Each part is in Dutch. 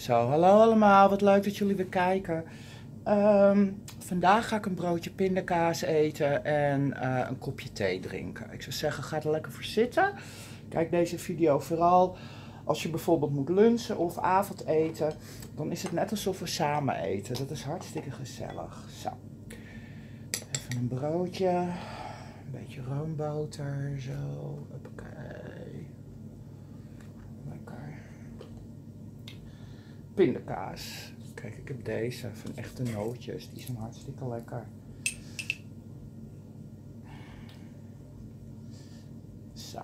Zo, hallo allemaal, wat leuk dat jullie weer kijken. Ehm, vandaag ga ik een broodje pindakaas eten en eh, een kopje thee drinken. Ik zou zeggen, ga er lekker voor zitten. Kijk deze video vooral als je bijvoorbeeld moet lunchen of avondeten. Dan is het net alsof we samen eten. Dat is hartstikke gezellig. Zo, even een broodje. Een beetje roomboter, zo. Hoppakee. Lekker. Pindakaas. Kijk, ik heb deze van echte nootjes. Die zijn hartstikke lekker. Zo.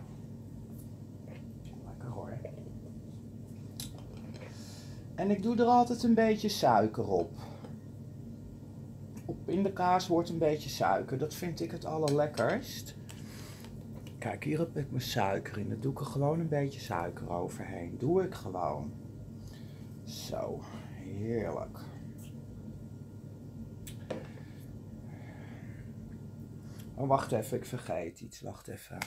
Lekker hoor. En ik doe er altijd een beetje suiker op. Op pindakaas wordt een beetje suiker. Dat vind ik het allerlekkerst. Kijk, hier heb ik mijn suiker in. Daar doe ik er gewoon een beetje suiker overheen. Doe ik gewoon. Zo, heerlijk. Oh, wacht even, ik vergeet iets. Wacht even.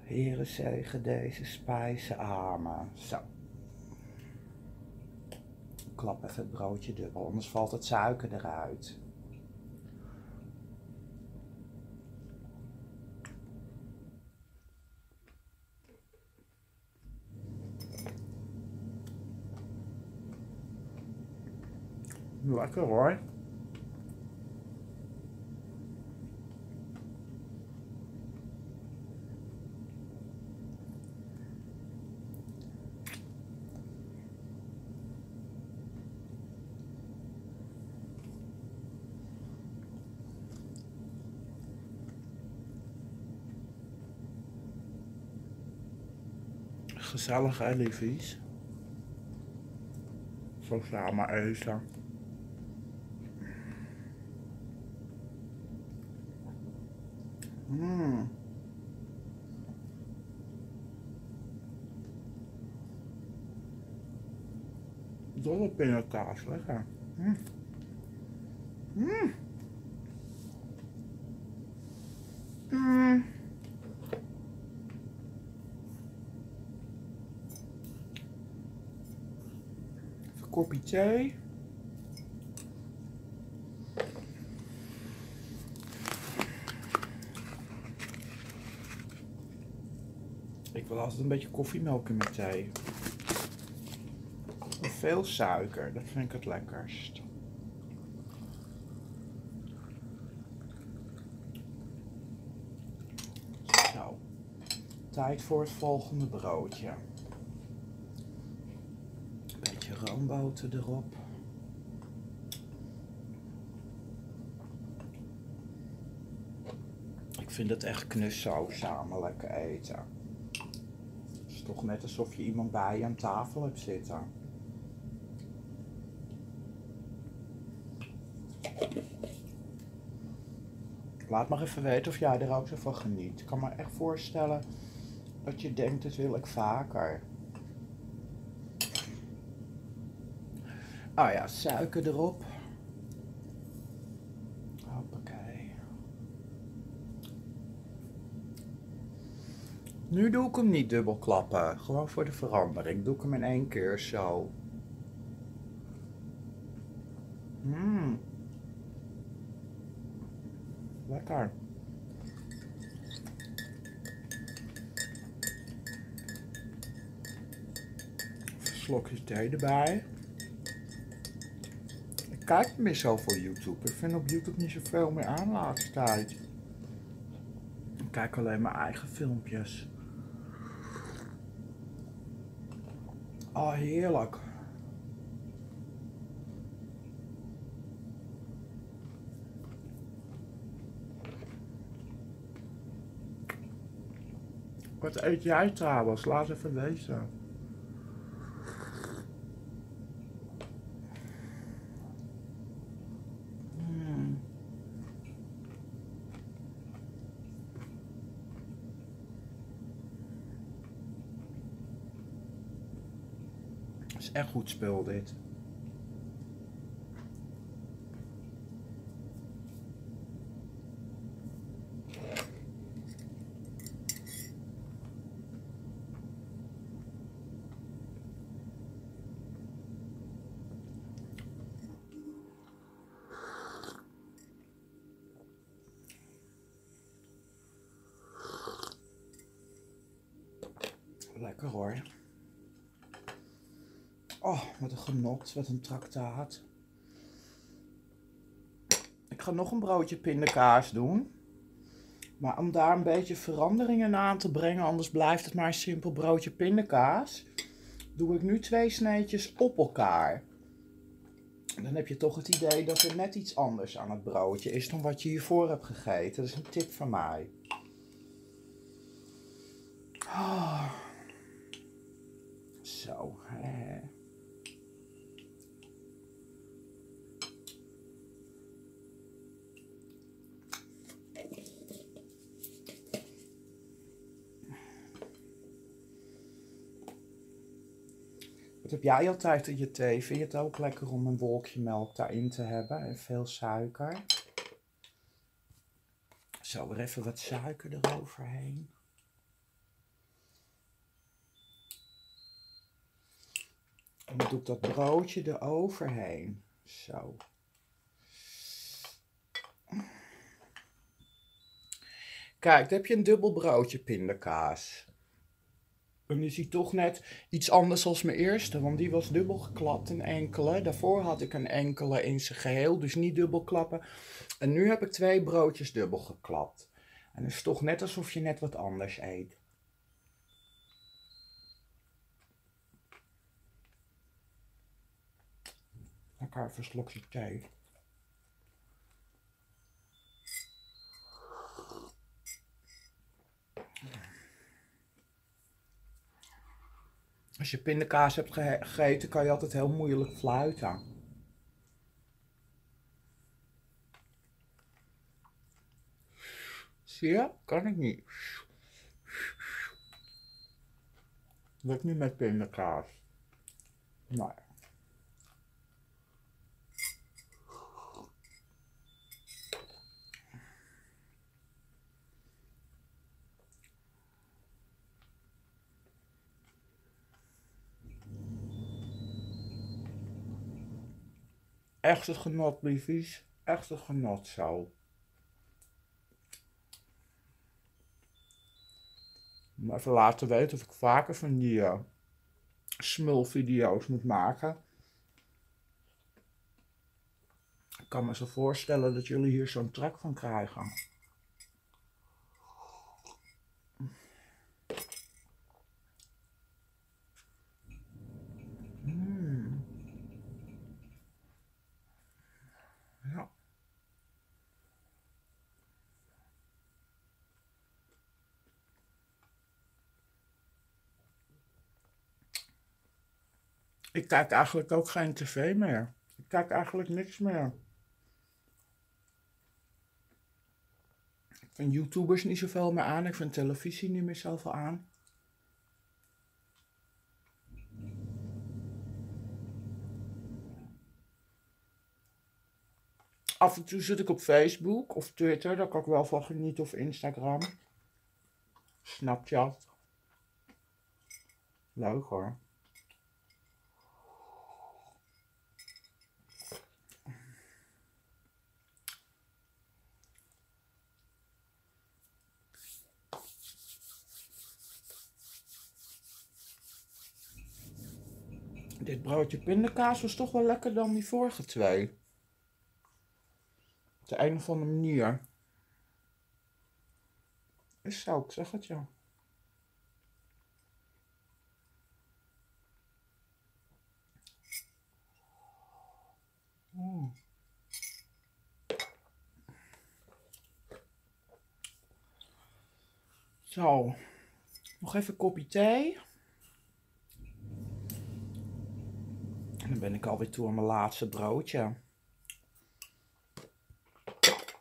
Heren zegen deze spijze armen. Zo. Klap even het broodje dubbel, anders valt het suiker eruit. Lekker hoor. Gezellig hè, liefies? Zo samen eten. Mm. Dolle pindakaas, lekker. Mm. Mm. Mm. Even kopje thee. Ik wil altijd een beetje koffiemelk in mijn thee. Veel suiker, dat vind ik het lekkerst. Zo. Tijd voor het volgende broodje. Beetje roomboter erop. Ik vind het echt knus zo samen lekker eten is toch net alsof je iemand bij je aan tafel hebt zitten. Laat maar even weten of jij er ook zo van geniet. Ik kan me echt voorstellen dat je denkt, dit wil ik vaker. Ah ja, suiker erop. Hoppakee. Nu doe ik hem niet dubbel klappen. Gewoon voor de verandering. Doe ik hem in één keer zo. Slokjes thee erbij. Ik kijk niet meer zo voor YouTube. Ik vind op YouTube niet zoveel meer aan de laatste tijd. Ik kijk alleen mijn eigen filmpjes. Oh, heerlijk. Wat eet jij trouwens? Laat even weten. Mm. is echt goed spul dit. Lekker hoor. Oh, wat een genot, wat een traktaat. Ik ga nog een broodje pindakaas doen. Maar om daar een beetje veranderingen aan te brengen, anders blijft het maar een simpel broodje pindakaas, doe ik nu twee sneetjes op elkaar. Dan heb je toch het idee dat er net iets anders aan het broodje is dan wat je hiervoor hebt gegeten. Dat is een tip van mij. Oh. Zo. Wat heb jij altijd in je thee? Vind je het ook lekker om een wolkje melk daarin te hebben en veel suiker? Zo, weer even wat suiker eroverheen. En dan doe ik dat broodje eroverheen. Zo. Kijk, dan heb je een dubbel broodje pindakaas. En is hij toch net iets anders als mijn eerste, want die was dubbel geklapt in enkele. Daarvoor had ik een enkele in zijn geheel, dus niet dubbel klappen. En nu heb ik twee broodjes dubbel geklapt. En het is toch net alsof je net wat anders eet. Lekker even een slokje thee. Als je pindakaas hebt gegeten, kan je altijd heel moeilijk fluiten. Zie je? Kan ik niet. Lukt niet met pindakaas. Nee. Echt het genot, liefies. Echt het genot zo. Maar even laten weten of ik vaker van die uh, smulvideo's moet maken. Ik kan me zo voorstellen dat jullie hier zo'n trek van krijgen. Ik kijk eigenlijk ook geen tv meer. Ik kijk eigenlijk niks meer. Ik vind YouTubers niet zoveel meer aan. Ik vind televisie niet meer zoveel aan. Af en toe zit ik op Facebook of Twitter. Daar kan ik wel van genieten. Of Instagram. Snapchat. Leuk hoor. Dit broodje pindakaas was toch wel lekker dan die vorige twee. Op de een of andere manier. Is zo, ik zeg het ja. Mm. Zo, nog even een kopje thee. Dan ben ik alweer toe aan mijn laatste broodje.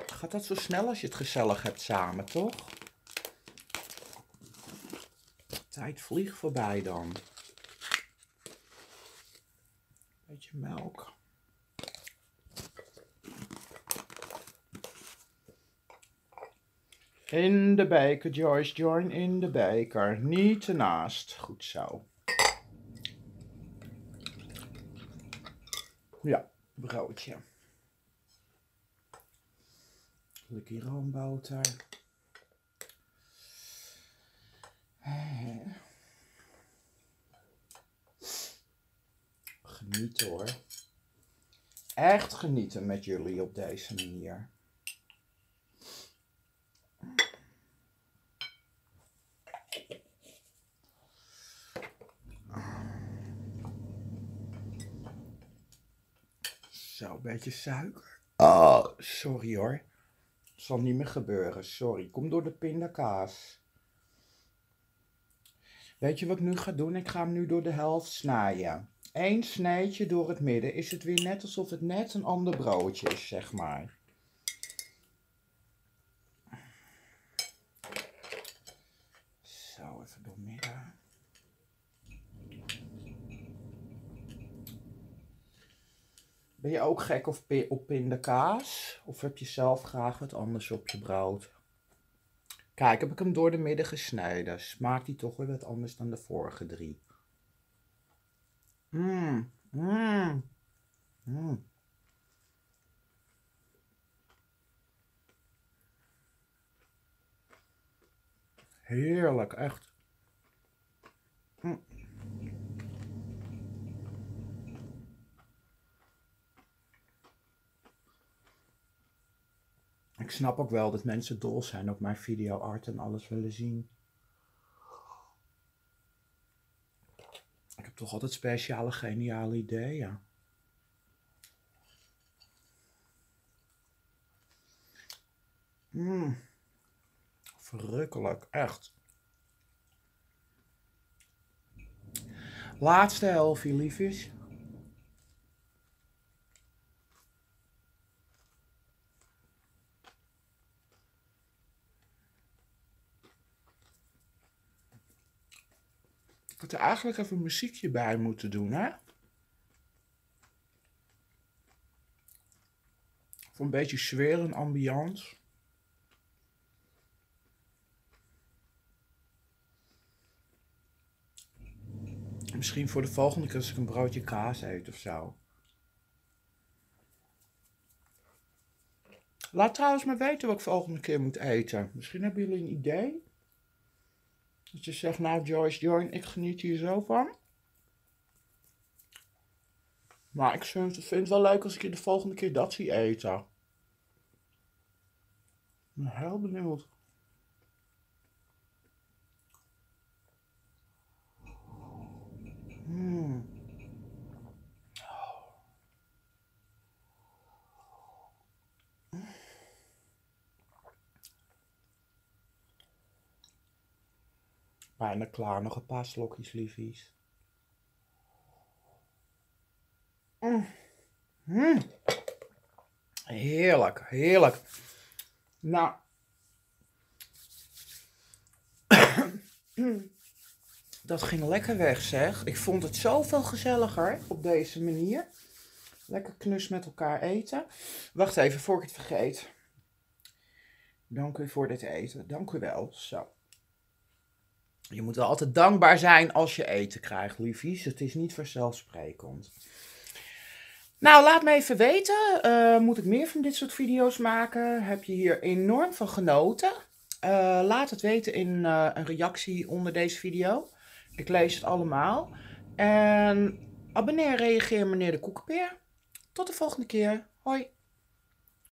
Gaat dat zo snel als je het gezellig hebt samen, toch? tijd vliegt voorbij dan. Beetje melk. In de beker, Joyce, join in de beker. Niet ernaast. Goed zo. Ja, broodje. Lekker roomboter. Eh. Genieten hoor. Echt genieten met jullie op deze manier. Beetje suiker. Oh, sorry hoor. Zal niet meer gebeuren, sorry. Kom door de pindakaas. Weet je wat ik nu ga doen? Ik ga hem nu door de helft snijden. Eén sneetje door het midden is het weer net alsof het net een ander broodje is, zeg maar. Zo, even door midden. Ben je ook gek op, op pindakaas? Of heb je zelf graag wat anders op je brood? Kijk, heb ik hem door de midden gesneden. Smaakt die toch weer wat anders dan de vorige drie. Mmm, mmm, mmm. Heerlijk, echt. Ik snap ook wel dat mensen dol zijn op mijn video art en alles willen zien. Ik heb toch altijd speciale, geniale ideeën. Mmm. Verrukkelijk, echt. Laatste helftje, liefjes. Had er eigenlijk even muziekje bij moeten doen, hè? Voor een beetje sfeer en ambiance. Misschien voor de volgende keer als ik een broodje kaas eet of zo. Laat trouwens maar weten wat ik volgende keer moet eten. Misschien hebben jullie een idee. Dat je zegt, nou Joyce, Join, ik geniet hier zo van. Maar ik vind het wel leuk als ik je de volgende keer dat zie eten. Ik ben heel benieuwd. Bijna klaar, nog een paar slokjes, liefies. Mm. Mm. Heerlijk, heerlijk. Nou. Dat ging lekker weg, zeg. Ik vond het zoveel gezelliger op deze manier. Lekker knus met elkaar eten. Wacht even, voor ik het vergeet. Dank u voor dit eten. Dank u wel. Zo. Je moet wel altijd dankbaar zijn als je eten krijgt, liefies. Het is niet vanzelfsprekend. Nou, laat me even weten. Uh, moet ik meer van dit soort video's maken? Heb je hier enorm van genoten? Uh, laat het weten in uh, een reactie onder deze video. Ik lees het allemaal. En abonneer, reageer meneer de Koekenpeer. Tot de volgende keer. Hoi.